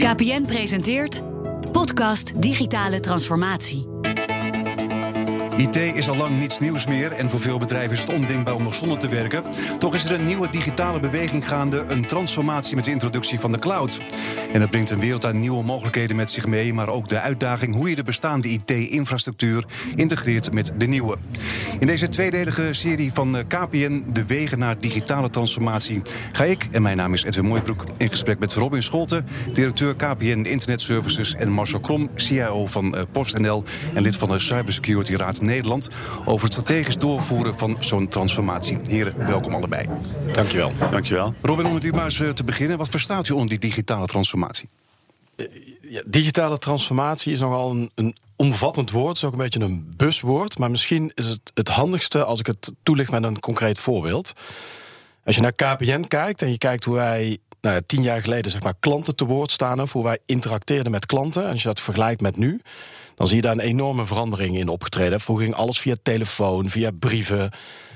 KPN presenteert Podcast Digitale Transformatie. IT is al lang niets nieuws meer en voor veel bedrijven is het ondenkbaar om nog zonder te werken. Toch is er een nieuwe digitale beweging gaande, een transformatie met de introductie van de cloud. En dat brengt een wereld aan nieuwe mogelijkheden met zich mee, maar ook de uitdaging hoe je de bestaande IT-infrastructuur integreert met de nieuwe. In deze tweedelige serie van eh, KPN, De Wegen naar Digitale Transformatie, ga ik, en mijn naam is Edwin Mooibroek, in gesprek met Robin Scholten, directeur KPN Internet Services, en Marcel Krom, CIO van eh, PostNL en lid van de Cybersecurity Raad Nederland over het strategisch doorvoeren van zo'n transformatie. Heren, welkom allebei. Dankjewel. Dankjewel. Robin, om met u maar eens eh, te beginnen, wat verstaat u onder die digitale transformatie? Ja, digitale transformatie is nogal een, een omvattend woord, het is ook een beetje een buswoord, maar misschien is het het handigste als ik het toelicht met een concreet voorbeeld. Als je naar KPN kijkt en je kijkt hoe wij nou ja, tien jaar geleden zeg maar, klanten te woord staan, of hoe wij interacteerden met klanten, en als je dat vergelijkt met nu, dan zie je daar een enorme verandering in opgetreden. Vroeger ging alles via telefoon, via brieven.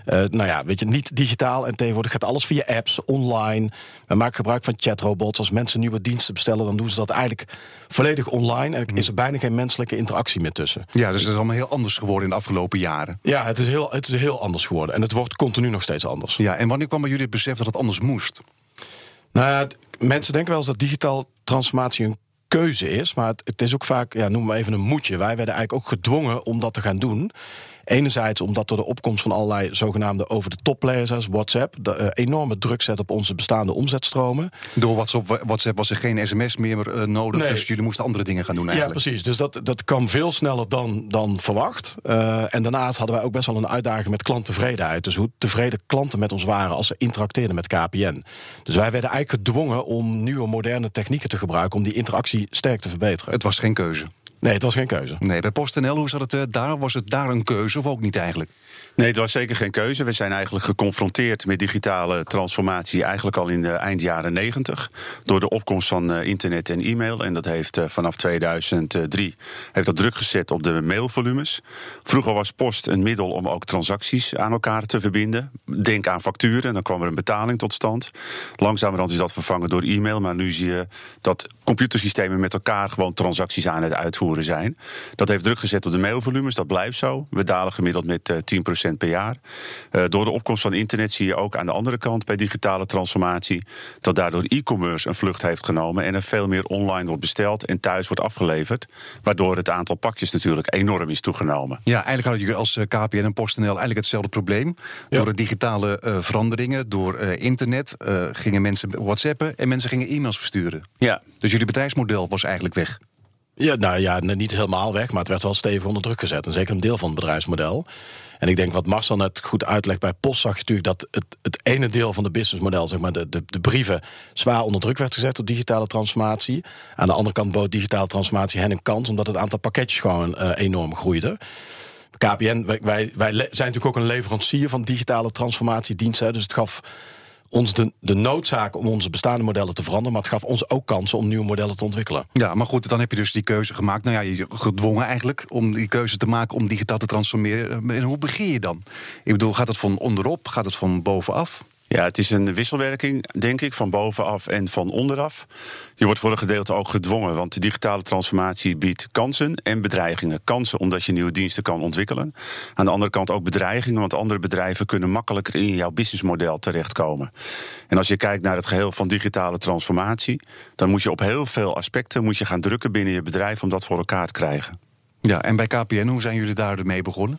Uh, nou ja, weet je, niet digitaal. En tegenwoordig gaat alles via apps, online. We maken gebruik van chatrobots. Als mensen nieuwe diensten bestellen, dan doen ze dat eigenlijk volledig online. En is er bijna geen menselijke interactie meer tussen. Ja, dus het is allemaal heel anders geworden in de afgelopen jaren. Ja, het is heel, het is heel anders geworden. En het wordt continu nog steeds anders. Ja, en wanneer kwam bij jullie het besef dat het anders moest? Nou, ja, mensen denken wel eens dat digitaal transformatie een keuze is. Maar het, is ook vaak, ja, noem maar even een moedje. Wij werden eigenlijk ook gedwongen om dat te gaan doen. Enerzijds omdat er de opkomst van allerlei zogenaamde over-de-top players als WhatsApp de, uh, enorme druk zet op onze bestaande omzetstromen. Door WhatsApp, WhatsApp was er geen sms meer uh, nodig, nee. dus jullie moesten andere dingen gaan doen eigenlijk. Ja, precies. Dus dat, dat kwam veel sneller dan, dan verwacht. Uh, en daarnaast hadden wij ook best wel een uitdaging met klanttevredenheid. Dus hoe tevreden klanten met ons waren als ze interacteerden met KPN. Dus wij werden eigenlijk gedwongen om nieuwe moderne technieken te gebruiken om die interactie sterk te verbeteren. Het was geen keuze. Nee, het was geen keuze. Nee, bij PostNL, hoe zat het uh, daar? Was het daar een keuze of ook niet eigenlijk? Nee, het was zeker geen keuze. We zijn eigenlijk geconfronteerd met digitale transformatie eigenlijk al in de eind jaren 90 door de opkomst van uh, internet en e-mail. En dat heeft uh, vanaf 2003 heeft dat druk gezet op de mailvolumes. Vroeger was post een middel om ook transacties aan elkaar te verbinden. Denk aan facturen, dan kwam er een betaling tot stand. Langzamerhand is dat vervangen door e-mail, maar nu zie je dat computersystemen met elkaar gewoon transacties aan het uitvoeren zijn. Dat heeft druk gezet op de mailvolumes, dat blijft zo. We dalen gemiddeld met uh, 10% per jaar. Uh, door de opkomst van internet zie je ook aan de andere kant bij digitale transformatie dat daardoor e-commerce een vlucht heeft genomen en er veel meer online wordt besteld en thuis wordt afgeleverd, waardoor het aantal pakjes natuurlijk enorm is toegenomen. Ja, eigenlijk hadden jullie als KPN en PostNL eigenlijk hetzelfde probleem. Ja. Door de digitale uh, veranderingen, door uh, internet gingen mensen WhatsAppen en mensen gingen e-mails versturen. Ja. Dus jullie bedrijfsmodel was eigenlijk weg. Ja, nou ja, niet helemaal weg, maar het werd wel stevig onder druk gezet. En zeker een deel van het bedrijfsmodel. En ik denk wat Marcel net goed uitlegt bij Post, zag je natuurlijk dat het, het ene deel van de businessmodel, zeg maar de, de, de brieven, zwaar onder druk werd gezet door digitale transformatie. Aan de andere kant bood digitale transformatie hen een kans, omdat het aantal pakketjes gewoon uh, enorm groeide. KPN, wij, wij zijn natuurlijk ook een leverancier van digitale transformatiediensten. Dus het gaf ons de, de noodzaak om onze bestaande modellen te veranderen, maar het gaf ons ook kansen om nieuwe modellen te ontwikkelen. Ja, maar goed, dan heb je dus die keuze gemaakt. Nou ja, je gedwongen eigenlijk om die keuze te maken om digitaal te transformeren. En hoe begin je dan? Ik bedoel, gaat het van onderop? Gaat het van bovenaf? Ja, het is een wisselwerking, denk ik, van bovenaf en van onderaf. Je wordt voor een gedeelte ook gedwongen, want de digitale transformatie biedt kansen en bedreigingen. Kansen omdat je nieuwe diensten kan ontwikkelen. Aan de andere kant ook bedreigingen, want andere bedrijven kunnen makkelijker in jouw businessmodel terechtkomen. En als je kijkt naar het geheel van digitale transformatie, dan moet je op heel veel aspecten moet je gaan drukken binnen je bedrijf om dat voor elkaar te krijgen. Ja, en bij KPN, hoe zijn jullie daar mee begonnen?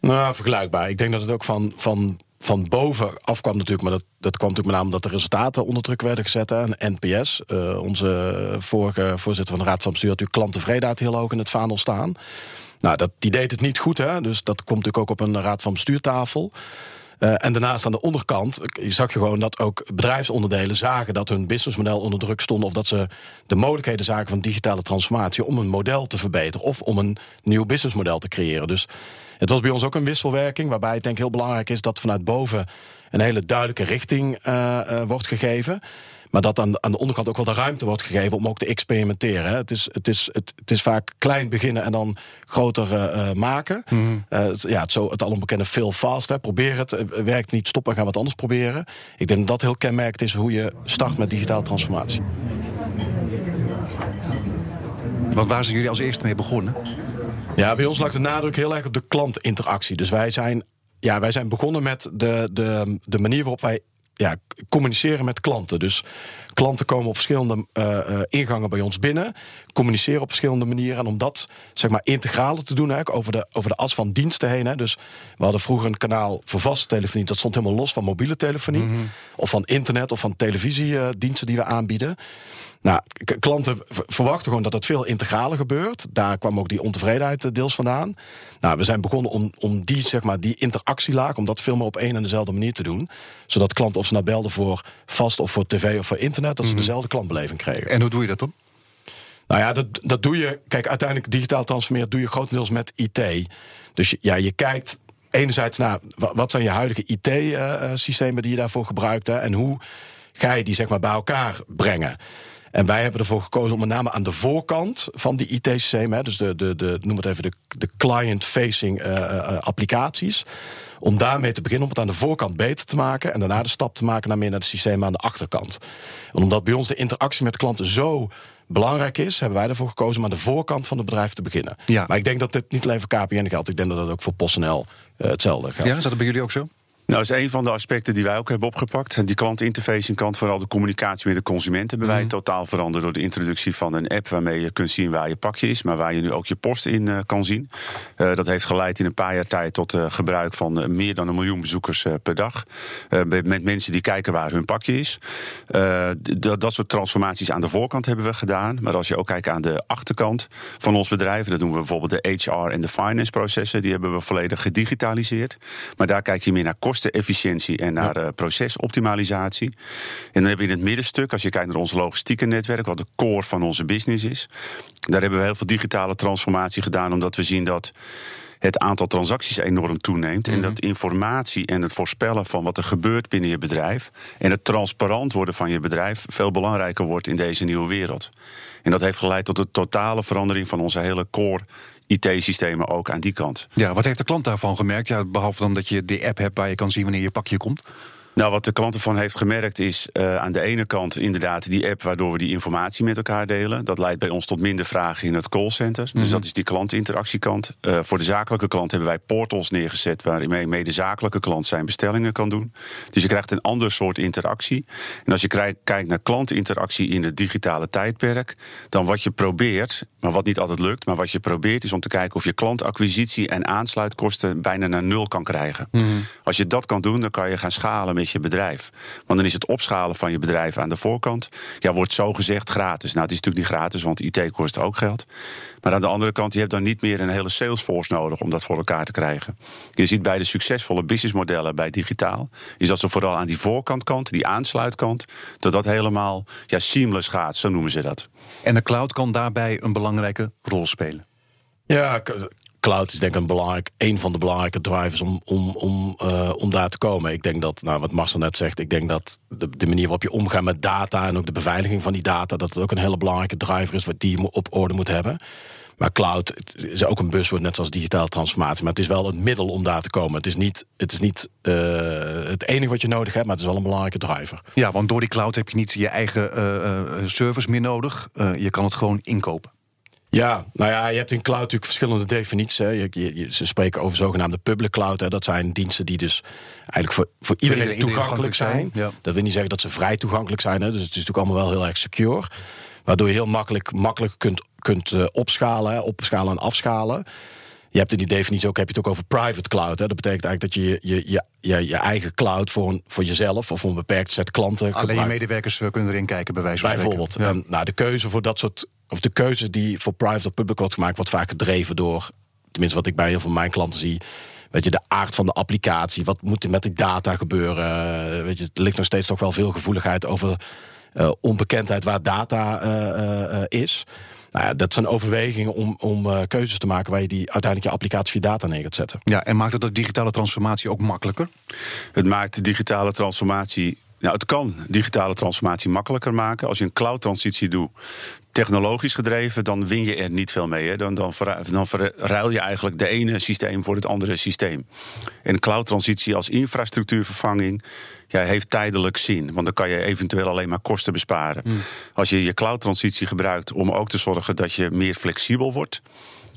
Nou, vergelijkbaar. Ik denk dat het ook van, van van boven af kwam natuurlijk, maar dat, dat kwam natuurlijk met name omdat de resultaten onder druk werden gezet. En NPS, uh, onze vorige voorzitter van de Raad van Bestuur, had natuurlijk klanttevredenheid heel hoog in het vaandel staan. Nou, dat, die deed het niet goed, hè? dus dat komt natuurlijk ook op een Raad van Bestuurtafel. Uh, en daarnaast aan de onderkant zag je gewoon dat ook bedrijfsonderdelen zagen dat hun businessmodel onder druk stond. Of dat ze de mogelijkheden zagen van digitale transformatie om een model te verbeteren. Of om een nieuw businessmodel te creëren. Dus het was bij ons ook een wisselwerking, waarbij het denk ik heel belangrijk is dat vanuit boven een hele duidelijke richting uh, uh, wordt gegeven. Maar dat aan, aan de onderkant ook wel de ruimte wordt gegeven om ook te experimenteren. Het is, het is, het, het is vaak klein beginnen en dan groter uh, maken. Mm uh, het, ja, het, zo, het al onbekende veel fast. Hè. Probeer het, werkt niet, stop en gaan wat anders proberen. Ik denk dat dat heel kenmerkend is hoe je start met digitale transformatie. Want waar zijn jullie als eerste mee begonnen? Ja, bij ons lag de nadruk heel erg op de klantinteractie. Dus wij zijn, ja, wij zijn begonnen met de, de, de manier waarop wij ja, communiceren met klanten. Dus klanten komen op verschillende uh, uh, ingangen bij ons binnen, communiceren op verschillende manieren. En om dat zeg maar integraler te doen, hè, over, de, over de as van diensten heen. Hè. Dus we hadden vroeger een kanaal voor vaste telefonie, dat stond helemaal los van mobiele telefonie, mm -hmm. of van internet of van televisiediensten die we aanbieden. Nou, klanten verwachten gewoon dat het veel integraler gebeurt. Daar kwam ook die ontevredenheid deels vandaan. Nou, we zijn begonnen om, om die, zeg maar, die interactielaag, om dat veel meer op één en dezelfde manier te doen. Zodat klanten, of ze nou belden voor vast of voor tv of voor internet, dat ze Mhm. dezelfde klantbeleving kregen. En hoe doe je dat dan? Nou ja, dat, dat doe je. Kijk, uiteindelijk digitaal transformeren doe je grotendeels met IT. Dus ja, je kijkt enerzijds naar wa- wat zijn je huidige IT-systemen die je daarvoor gebruikt hè, en hoe ga je die zeg maar bij elkaar brengen. En wij hebben ervoor gekozen om met name aan de voorkant van die IT-systemen, dus de, de, de, noem het even de, de client-facing eh, eh, applicaties, om daarmee te beginnen, om het aan de voorkant beter te maken en daarna de stap te maken naar meer naar het systeem aan de achterkant. En omdat bij ons de interactie met klanten zo belangrijk is, hebben wij ervoor gekozen om aan de voorkant van het bedrijf te beginnen. Ja. Maar ik denk dat dit niet alleen voor KPN geldt, ik denk dat dat ook voor PostNL eh, hetzelfde geldt. Ja, is dat bij jullie ook zo? Nou, dat is een van de aspecten die wij ook hebben opgepakt. Die klantinterfacing kant, vooral de communicatie met de consument, hebben wij totaal veranderd door de introductie van een app waarmee je kunt zien waar je pakje is, maar waar je nu ook je post in eh, kan zien. Eh, dat heeft geleid in een paar jaar tijd tot eh, gebruik van meer dan een miljoen bezoekers per dag. Met mensen die kijken waar hun pakje is. Dat soort transformaties aan de voorkant hebben we gedaan. Maar als je ook kijkt aan de achterkant van ons bedrijf, dat doen we bijvoorbeeld de HR en de finance processen, die hebben we volledig gedigitaliseerd. Maar daar kijk je meer naar kostenefficiëntie en naar eh, procesoptimalisatie. En dan heb je in het middenstuk, als je kijkt naar ons logistieke netwerk, wat de core van onze business is. Daar hebben we heel veel digitale transformatie gedaan, omdat we zien dat het aantal transacties enorm toeneemt. En dat informatie en het voorspellen van wat er gebeurt binnen je bedrijf. en het transparant worden van je bedrijf. veel belangrijker wordt in deze nieuwe wereld. En dat heeft geleid tot een totale verandering van onze hele core IT-systemen ook aan die kant. Ja, wat heeft de klant daarvan gemerkt? Ja, behalve dan dat je die app hebt waar je kan zien wanneer je pakje komt. Nou, wat de klant ervan heeft gemerkt is eh, aan de ene kant inderdaad die app waardoor we die informatie met elkaar delen. Dat leidt bij ons tot minder vragen in het callcenter. Dus dat is die klantinteractiekant. Eh, voor de zakelijke klant hebben wij portals neergezet waarmee de zakelijke klant zijn bestellingen kan doen. Dus je krijgt een ander soort interactie. En als je kijkt naar klantinteractie in het digitale tijdperk, dan wat je probeert, maar wat niet altijd lukt, maar wat je probeert is om te kijken of je klantacquisitie en aansluitkosten bijna naar nul kan krijgen. Als je dat kan doen, dan kan je gaan schalen met je bedrijf. Want dan is het opschalen van je bedrijf aan de voorkant, ja, wordt zo gezegd gratis. Nou, het is natuurlijk niet gratis, want IT kost ook geld. Maar aan de andere kant, je hebt dan niet meer een hele salesforce nodig om dat voor elkaar te krijgen. Je ziet bij de succesvolle businessmodellen bij digitaal, is dat ze vooral aan die voorkantkant, die aansluitkant, dat dat helemaal ja, seamless gaat, zo noemen ze dat. En de cloud kan daarbij een belangrijke rol spelen. Ja, cloud is denk ik een, belangrijk, een van de belangrijke drivers om, om, om, eh, om daar te komen. Ik denk dat, nou, wat Marcel net zegt, ik denk dat de, manier waarop je omgaat met data en ook de beveiliging van die data, dat het ook een hele belangrijke driver is wat die je op orde moet hebben. Maar cloud is ook een buzzword, net zoals digitale transformatie. Maar het is wel het middel om daar te komen. Het is niet het, is niet, eh, het enige wat je nodig hebt, maar het is wel een belangrijke driver. Ja, want door die cloud heb je niet je eigen eh, service meer nodig. Je kan het gewoon inkopen. Ja, nou ja, je hebt in cloud natuurlijk verschillende definities. Hè. Je, je- ze spreken over zogenaamde public cloud. Hè. Dat zijn diensten die dus eigenlijk voor, voor iedereen iedereen toegankelijk zijn. toegankelijk zijn, ja. Dat wil niet zeggen dat ze vrij toegankelijk zijn. Hè. Dus het is natuurlijk allemaal wel heel erg secure. Waardoor je heel makkelijk, makkelijk kunt, kunt eh, opschalen, hè, opschalen en afschalen. Je hebt in die definitie ook, heb je het ook over private cloud. Hè. Dat betekent eigenlijk dat je je, je, je, je eigen cloud voor, een, voor jezelf of voor een beperkt set klanten Alleen je medewerkers kunnen erin kijken, bij wijze van Bijvoorbeeld. En, nou, de keuze voor dat soort. Of de keuze die voor private of public wordt gemaakt, wordt vaak gedreven door. Tenminste, wat ik bij heel veel mijn klanten zie. Weet je, de aard van de applicatie. Wat moet er met die data gebeuren? Eh, Weet je, er ligt nog steeds toch wel veel gevoeligheid over eh, onbekendheid waar data eh, is. Nou ja, dat zijn overwegingen om, om keuzes te maken waar je die uiteindelijk je applicatie via data neer gaat zetten. Ja, en maakt het de digitale transformatie ook makkelijker? Het maakt de digitale transformatie Nou, het kan digitale transformatie makkelijker maken. Als je een cloud-transitie doet, technologisch gedreven, dan win je er niet veel mee. Hè. Dan, dan, dan verruil je eigenlijk de ene systeem voor het andere systeem. En cloud-transitie als infrastructuurvervanging ja, heeft tijdelijk zin. Want dan kan je eventueel alleen maar kosten besparen. Hmm. Als je je cloud-transitie gebruikt om ook te zorgen dat je meer flexibel wordt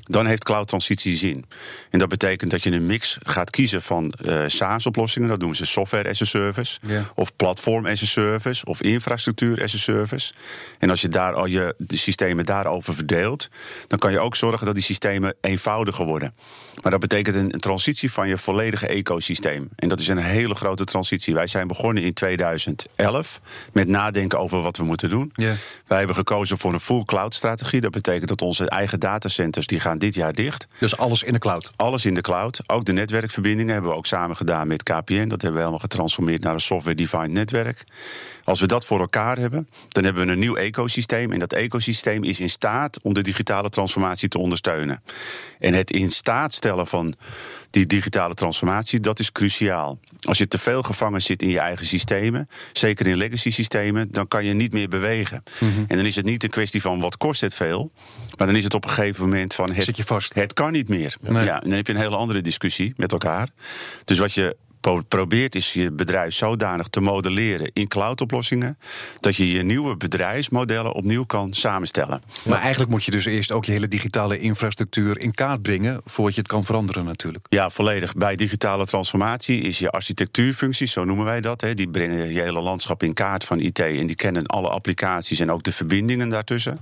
dan heeft cloud transitie zin. En dat betekent dat je een mix gaat kiezen van uh, SaaS-oplossingen. Dat doen ze software as a service, of platform as a service, of infrastructuur as a service. En als je daar al je de systemen daarover verdeelt, dan kan je ook zorgen dat die systemen eenvoudiger worden. Maar dat betekent een, transitie van je volledige ecosysteem. En dat is een hele grote transitie. Wij zijn begonnen in 2011 met nadenken over wat we moeten doen. Wij hebben gekozen voor een full cloud strategie. Dat betekent dat onze eigen datacenters die gaan dit jaar dicht. Dus alles in de cloud? Alles in de cloud. Ook de netwerkverbindingen hebben we ook samen gedaan met KPN. Dat hebben we helemaal getransformeerd naar een software-defined netwerk. Als we dat voor elkaar hebben, dan hebben we een nieuw ecosysteem. En dat ecosysteem is in staat om de digitale transformatie te ondersteunen. En het in staat stellen van die digitale transformatie, dat is cruciaal. Als je te veel gevangen zit in je eigen systemen, zeker in legacy systemen, dan kan je niet meer bewegen. Mhm. En dan is het niet een kwestie van wat kost het veel, maar dan is het op een gegeven moment van het, zit je vast. het kan niet meer. Ja, dan heb je een hele andere discussie met elkaar. Dus wat je probeert is je bedrijf zodanig te modelleren in cloud-oplossingen dat je je nieuwe bedrijfsmodellen opnieuw kan samenstellen. Maar eigenlijk moet je dus eerst ook je hele digitale infrastructuur in kaart brengen voordat je het kan veranderen natuurlijk. Ja, volledig. Bij digitale transformatie is je architectuurfunctie, zo noemen wij dat, hè, die brengen je hele landschap in kaart van IT en die kennen alle applicaties en ook de verbindingen daartussen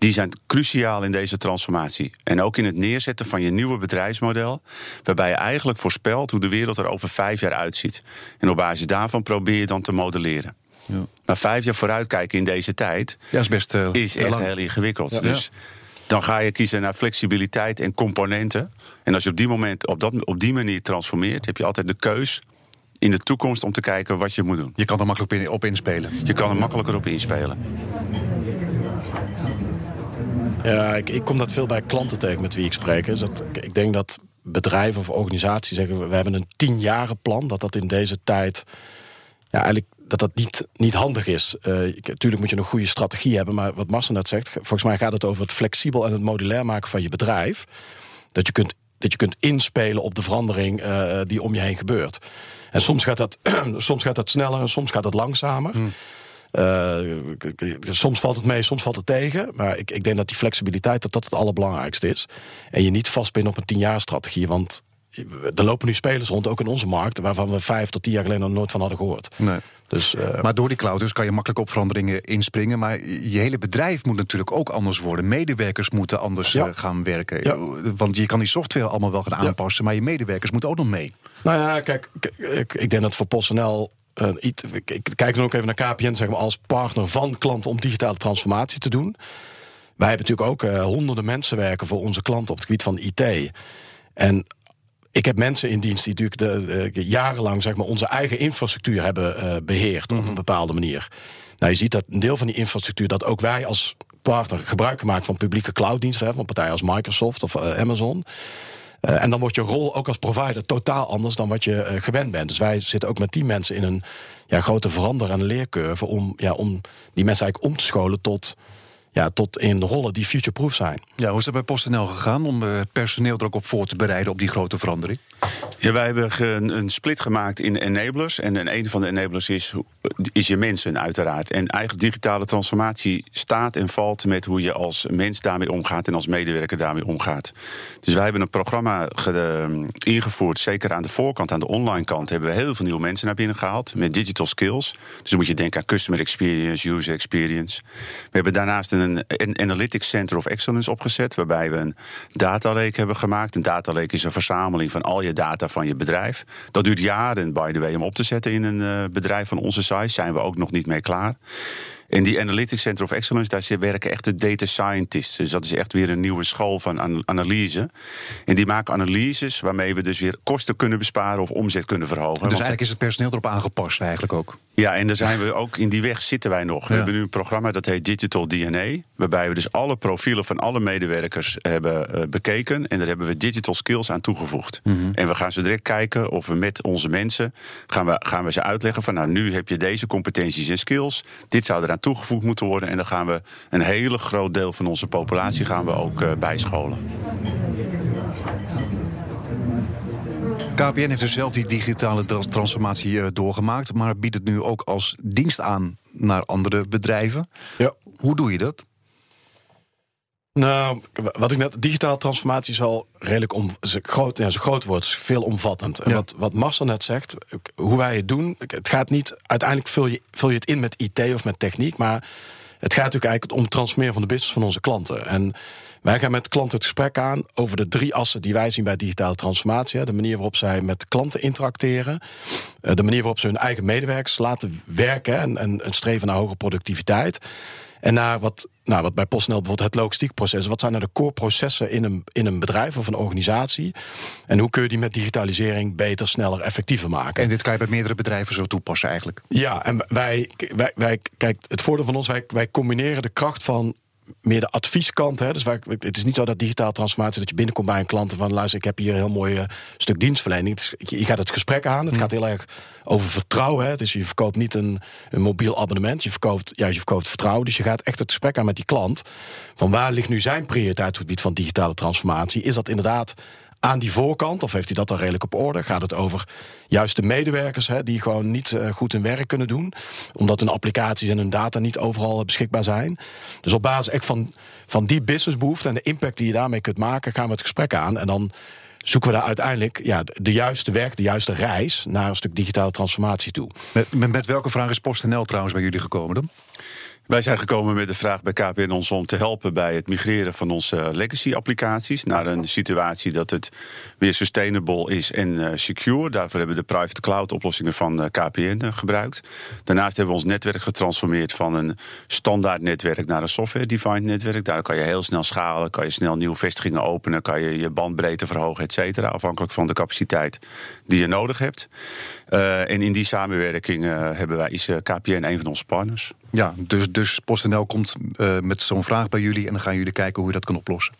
die zijn cruciaal in deze transformatie. En ook in het neerzetten van je nieuwe bedrijfsmodel, waarbij je eigenlijk voorspelt hoe de wereld er over vijf jaar uitziet. En op basis daarvan probeer je dan te modelleren. Ja. Maar vijf jaar vooruitkijken in deze tijd ja, is, best, uh, is echt heel ingewikkeld. Dus dan ga je kiezen naar flexibiliteit en componenten. En als je op die, moment, op, dat, op die manier transformeert, heb je altijd de keus in de toekomst om te kijken wat je moet doen. Je kan er makkelijk op inspelen. Je kan er makkelijker op inspelen. Ja, ik, kom dat veel bij klanten tegen met wie ik spreek. Dus dat, ik denk dat bedrijven of organisaties zeggen... we hebben een tienjarenplan, dat dat in deze tijd... Ja, eigenlijk dat dat niet, niet handig is. natuurlijk eh, moet je een goede strategie hebben... maar wat Marcel net zegt, volgens mij gaat het over het flexibel... en het modulair maken van je bedrijf. Dat je kunt, dat je kunt inspelen op de verandering uh, die om je heen gebeurt. En soms gaat dat, soms gaat dat sneller en soms gaat het langzamer... Hmm. Uh, soms valt het mee, soms valt het tegen. Maar ik, ik denk dat die flexibiliteit dat dat het allerbelangrijkste is. En je niet vast bent op een tienjaarstrategie. Want er lopen nu spelers rond, ook in onze markt... waarvan we vijf tot tien jaar geleden nog nooit van hadden gehoord. Nee. Dus, uh, maar door die cloud dus kan je makkelijk op veranderingen inspringen. Maar je hele bedrijf moet natuurlijk ook anders worden. Medewerkers moeten anders ja. uh, gaan werken. Ja. Want je kan die software allemaal wel gaan aanpassen... maar je medewerkers moeten ook nog mee. Nou ja, kijk, ik, ik denk dat voor PostNL ik kijk dan ook even naar KPN zeg maar, als partner van klanten om digitale transformatie te doen. Wij hebben natuurlijk ook uh, honderden mensen werken voor onze klanten op het gebied van IT. En ik heb mensen in dienst die natuurlijk de, de jarenlang zeg maar, onze eigen infrastructuur hebben uh, beheerd op een mhm. bepaalde manier. Nou, je ziet dat een deel van die infrastructuur dat ook wij als partner gebruik maken van publieke clouddiensten, van partijen als Microsoft of Amazon. Uh, en dan wordt je rol ook als provider totaal anders dan wat je uh, gewend bent. Dus wij zitten ook met die mensen in een ja, grote verander- en leercurve om, ja, om die mensen eigenlijk om te scholen tot ja, tot in rollen die future-proof zijn. Ja, hoe is dat bij PostNL gegaan om eh, personeel er ook op voor te bereiden op die grote verandering? Ja, wij hebben een, een split gemaakt in enablers. En een van de enablers is, is je mensen, uiteraard. En eigenlijk digitale transformatie staat en valt met hoe je als mens daarmee omgaat en als medewerker daarmee omgaat. Dus wij hebben een programma ehm, ingevoerd, zeker aan de voorkant, aan de online kant, hebben we heel veel nieuwe mensen naar binnen gehaald met digital skills. Dus dan moet je denken aan customer experience, user experience. We hebben daarnaast een, een Analytics Center of Excellence opgezet, waarbij we een data lake hebben gemaakt. Een data lake is een verzameling van al je data van je bedrijf. Dat duurt jaren, by the way, om op te zetten in een uh, bedrijf van onze size. Zijn we ook nog niet mee klaar. In die Analytics Center of Excellence, daar werken echt de data scientists. Dus dat is echt weer een nieuwe school van analyse. En die maken analyses waarmee we dus weer kosten kunnen besparen of omzet kunnen verhogen. Dus eigenlijk is het personeel erop aangepast eigenlijk ook? Ja, en daar zijn we ook in die weg zitten wij nog. We hebben nu een programma dat heet Digital DNA. Waarbij we dus alle profielen van alle medewerkers hebben uh, bekeken. En daar hebben we digital skills aan toegevoegd. Mm -hmm. En we gaan zo direct kijken of we met onze mensen gaan we, gaan we ze uitleggen van nou nu heb je deze competenties en skills. Dit zou eraan toegevoegd moeten worden. En dan gaan we een hele groot deel van onze populatie gaan we ook uh, bijscholen. KPN heeft dus zelf die digitale transformatie uh, doorgemaakt, maar biedt het nu ook als dienst aan naar andere bedrijven. Ja. Hoe doe je dat? Nou, wat ik net, digitale transformatie is wel redelijk om, groot, ja, zo groot wordt, veelomvattend. En wat, wat Marcel net zegt, hoe wij het doen, het gaat niet, uiteindelijk vul je, vul je het in met IT of met techniek, maar het gaat natuurlijk eigenlijk om het transformeren van de business van onze klanten. En wij gaan met klanten het gesprek aan over de drie assen die wij zien bij digitale transformatie. De manier waarop zij met klanten interacteren. Eh, de manier waarop ze hun eigen medewerkers laten werken en, en, en streven naar hogere productiviteit. En naar wat, nou, wat bij PostNL bijvoorbeeld het logistiekproces. Wat zijn nou de core processen in een, in een bedrijf of een organisatie? En hoe kun je die met digitalisering beter, sneller, effectiever maken? En dit kan je bij meerdere bedrijven zo toepassen eigenlijk? Ja, en wij, wij, wij kijk, het voordeel van ons, wij, wij combineren de kracht van meer de advieskant. Hè. Dus waar, het is niet zo dat digitale transformatie dat je binnenkomt bij een klant van luister, ik heb hier een heel mooi uh, stuk dienstverlening. Is, je, gaat het gesprek aan. Het mm. gaat heel erg over vertrouwen. Hè. Dus je verkoopt niet een, een mobiel abonnement. Je verkoopt, ja, je verkoopt vertrouwen. Dus je gaat echt het gesprek aan met die klant. Van waar ligt nu zijn prioriteit op het gebied van digitale transformatie? Is dat inderdaad aan die voorkant? Of heeft hij dat dan redelijk op orde? Gaat het over juist de medewerkers hè, die gewoon niet uh, goed hun werk kunnen doen, omdat hun applicaties en hun data niet overal beschikbaar zijn? Dus op basis echt van, van die businessbehoefte en de impact die je daarmee kunt maken, gaan we het gesprek aan. En dan zoeken we daar uiteindelijk ja, de juiste weg, de juiste reis naar een stuk digitale transformatie toe. Met, met, met welke vraag is PostNL trouwens bij jullie gekomen dan? Wij zijn gekomen met de vraag bij KPN ons om te helpen bij het migreren van onze legacy-applicaties naar een situatie dat het weer sustainable is en uh, secure. Daarvoor hebben we de private cloud-oplossingen van uh, KPN uh, gebruikt. Daarnaast hebben we ons netwerk getransformeerd van een standaard netwerk naar een software-defined netwerk. Daar kan je heel snel schalen, kan je snel nieuwe vestigingen openen, kan je je bandbreedte verhogen, et cetera, afhankelijk van de capaciteit die je nodig hebt. en in die samenwerking hebben wij, is KPN een van onze partners. Ja, dus, dus PostNL komt uh, met zo'n vraag bij jullie en dan gaan jullie kijken hoe je dat kan oplossen.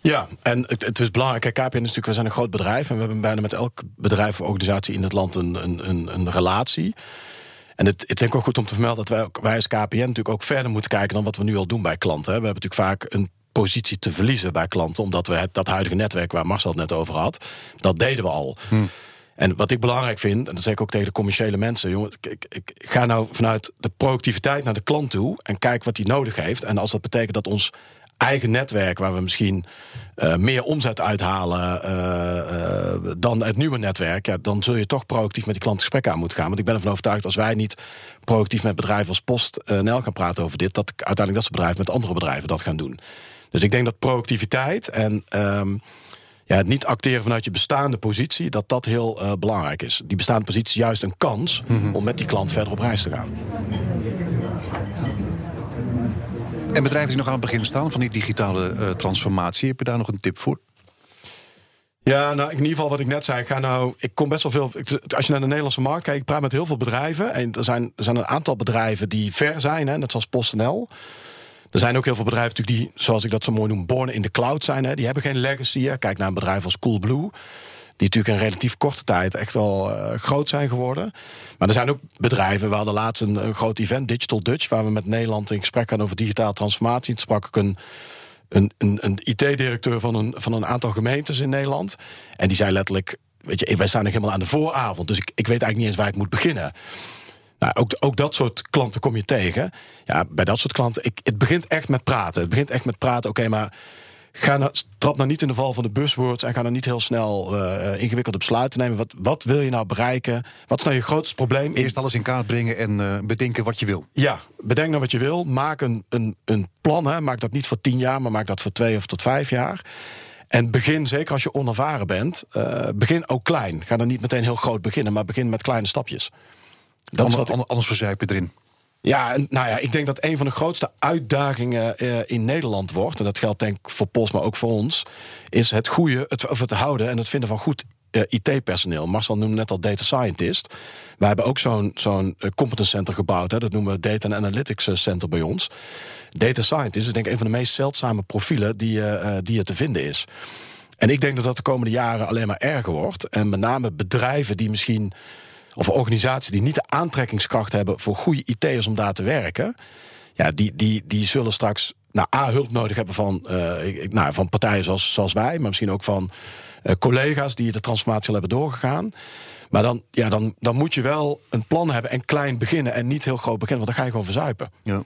Ja, en het, het is belangrijk. KPN is natuurlijk, we zijn een groot bedrijf en we hebben bijna met elk bedrijf of organisatie in het land een, een, een, een relatie. En het, het is ook goed om te vermelden dat wij, ook, wij als KPN natuurlijk ook verder moeten kijken dan wat we nu al doen bij klanten. We hebben natuurlijk vaak een positie te verliezen bij klanten, omdat we het, dat huidige netwerk waar Marcel het net over had, dat deden we al. Hm. En wat ik belangrijk vind, en dat zeg ik ook tegen de commerciële mensen, jongen, ik, ik, ga nou vanuit de productiviteit naar de klant toe en kijk wat hij nodig heeft. En als dat betekent dat ons eigen netwerk, waar we misschien uh, meer omzet uithalen uh, uh, dan het nieuwe netwerk, ja, dan zul je toch proactief met die klant gesprekken aan moeten gaan. Want ik ben ervan overtuigd, als wij niet proactief met bedrijven als PostNL gaan praten over dit, dat uiteindelijk dat soort bedrijven met andere bedrijven dat gaan doen. Dus ik denk dat proactiviteit en um, ja, het niet acteren vanuit je bestaande positie, dat dat heel uh, belangrijk is. Die bestaande positie is juist een kans mm -hmm. om met die klant verder op reis te gaan. En bedrijven die nog aan het begin staan van die digitale uh, transformatie, heb je daar nog een tip voor? Ja, nou, in ieder geval wat ik net zei. Ik, ga nou, ik kom best wel veel. Als je naar de Nederlandse markt kijkt, ik praat met heel veel bedrijven. En er zijn, er zijn een aantal bedrijven die ver zijn, hè, net zoals PostNL. Er zijn ook heel veel bedrijven die, zoals ik dat zo mooi noem, born in the cloud zijn. Hè. Die hebben geen legacy. Kijk naar een bedrijf als Coolblue. Die natuurlijk in relatief korte tijd echt wel uh, groot zijn geworden. Maar er zijn ook bedrijven. We hadden laatst een, een, groot event, Digital Dutch, waar we met Nederland in gesprek gaan over digitale transformatie. Toen sprak ik een, een, een, een IT-directeur van een, van een aantal gemeentes in Nederland. En die zei letterlijk: Weet je, wij staan nog helemaal aan de vooravond. Dus ik, ik weet eigenlijk niet eens waar ik moet beginnen. Nou, ook, ook dat soort klanten kom je tegen. Ja, bij dat soort klanten, ik, het begint echt met praten. Het begint echt met praten. Oké, maar ga nou, trap nou niet in de val van de buzzwords en ga nou niet heel snel uh, ingewikkelde besluiten nemen. Wat, wat wil je nou bereiken? Wat is nou je grootste probleem? Eerst alles in kaart brengen en uh, bedenken wat je wil. Ja, bedenk nou wat je wil. Maak een, een, een plan. Hè. Maak dat niet voor tien jaar, maar maak dat voor twee of tot vijf jaar. En begin, zeker als je onervaren bent, uh, begin ook klein. Ga dan niet meteen heel groot beginnen, maar begin met kleine stapjes. Dat anders, is wat anders verzuipen erin. Ja, nou ja, ik denk dat een van de grootste uitdagingen uh, in Nederland wordt, en dat geldt denk ik voor Post, maar ook voor ons, is het goede, het, of het houden en het vinden van goed IT-personeel. Marcel noemde net al data scientist. Wij hebben ook zo'n zo'n competence center gebouwd. Hè. Dat noemen we Data and Analytics Center bij ons. Data scientist is denk ik een van de meest zeldzame profielen die, uh, die er te vinden is. En ik denk dat dat de komende jaren alleen maar erger wordt. En met name bedrijven die misschien. Of organisaties die niet de aantrekkingskracht hebben voor goede IT'ers om daar te werken. Ja, die, die, die zullen straks nou, A, hulp nodig hebben van, uh, nou, van partijen zoals, zoals wij, maar misschien ook van uh, collega's die de transformatie al hebben doorgegaan. Maar dan, ja, dan, dan moet je wel een plan hebben en klein beginnen en niet heel groot beginnen, want dan ga je gewoon verzuipen. Ja.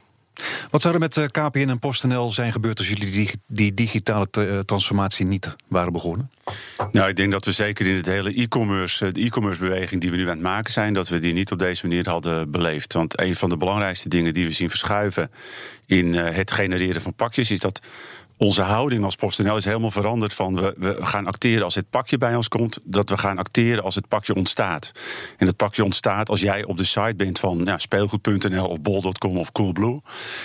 Wat zou er met eh, KPN en PostNL zijn gebeurd als jullie die, digitale eh, transformatie niet waren begonnen? Nou, ik denk dat we zeker in het hele e-commerce, eh, de e-commerce beweging die we nu aan het maken zijn, dat we die niet op deze manier hadden beleefd. Want een van de belangrijkste dingen die we zien verschuiven in het genereren van pakjes is dat onze houding als PostNL is helemaal veranderd van we, we gaan acteren als het pakje bij ons komt, dat we gaan acteren als het pakje ontstaat. En dat pakje ontstaat als jij op de site bent van ja, speelgoed.nl of bol.com of Coolblue.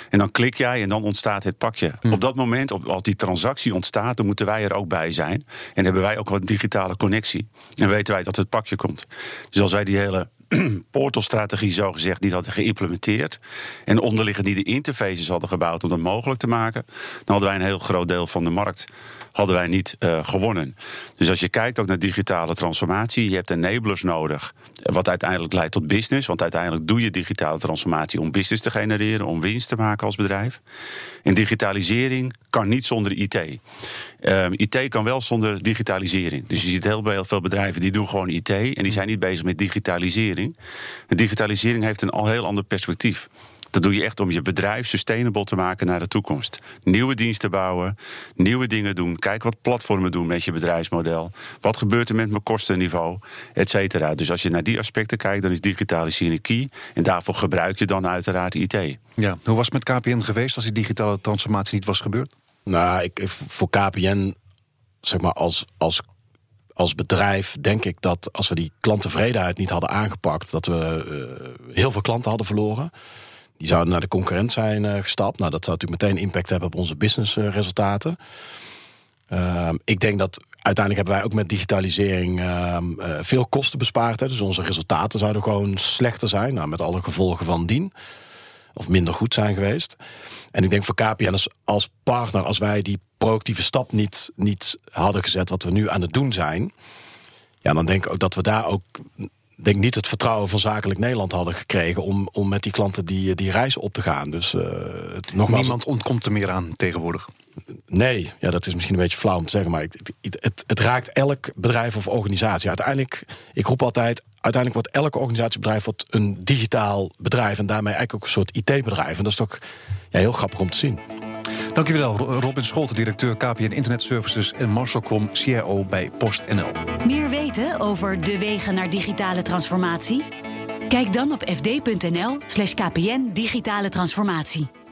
En dan klik jij en dan ontstaat het pakje. Hm. Op dat moment, als die transactie ontstaat, dan moeten wij er ook bij zijn. En hebben wij ook een digitale connectie. En weten wij dat het pakje komt. Dus als wij die hele portalstrategie zogezegd niet hadden geïmplementeerd en onderliggend niet de interfaces hadden gebouwd om dat mogelijk te maken, dan hadden wij een heel groot deel van de markt hadden wij niet uh, gewonnen. Dus als je kijkt ook naar digitale transformatie, je hebt enablers nodig, wat uiteindelijk leidt tot business. Want uiteindelijk doe je digitale transformatie om business te genereren, om winst te maken als bedrijf. En digitalisering kan niet zonder IT. Ehm, IT kan wel zonder digitalisering. Dus je ziet heel veel bedrijven die doen gewoon IT en die zijn niet bezig met digitalisering. Digitalisering heeft een al heel ander perspectief. Dat doe je echt om je bedrijf sustainable te maken naar de toekomst. Nieuwe diensten bouwen, nieuwe dingen doen. Kijk wat platformen doen met je bedrijfsmodel. Wat gebeurt er met mijn kostenniveau, et cetera. Dus als je naar die aspecten kijkt, dan is digitalisering key. En daarvoor gebruik je dan uiteraard IT. Ja, hoe was het met KPN geweest als die digitale transformatie niet was gebeurd? Nou, ik, voor KPN, zeg maar als, als als bedrijf denk ik dat als we die klanttevredenheid niet hadden aangepakt, dat we uh, heel veel klanten hadden verloren. Die zouden naar de concurrent zijn uh, gestapt. Nou, dat zou natuurlijk meteen impact hebben op onze businessresultaten. Uh, ik denk dat uiteindelijk hebben wij ook met digitalisering uh, veel kosten bespaard. Hè. Dus onze resultaten zouden gewoon slechter zijn. Nou, met alle gevolgen van dien. Of minder goed zijn geweest. En ik denk voor KPN als, als partner, als wij die proactieve stap niet, niet hadden gezet, wat we nu aan het doen zijn. Ja, dan denk ik ook dat we daar ook denk niet het vertrouwen van Zakelijk Nederland hadden gekregen om, om met die klanten die, die reis op te gaan. Dus uh, nogmaals, niemand ontkomt er meer aan tegenwoordig. Nee, ja, dat is misschien een beetje flauw om te zeggen, maar het, het, het raakt elk bedrijf of organisatie. Uiteindelijk, ik roep altijd, uiteindelijk wordt elke organisatiebedrijf wordt een digitaal bedrijf en daarmee eigenlijk ook een soort IT-bedrijf. En dat is toch ja, heel grappig om te zien. Dankjewel, Robin Scholten, directeur KPN Internet Services en Marcel Krom, CRO bij PostNL. Meer weten over de wegen naar digitale transformatie? Kijk dan op fd.nl/kpn digitale transformatie.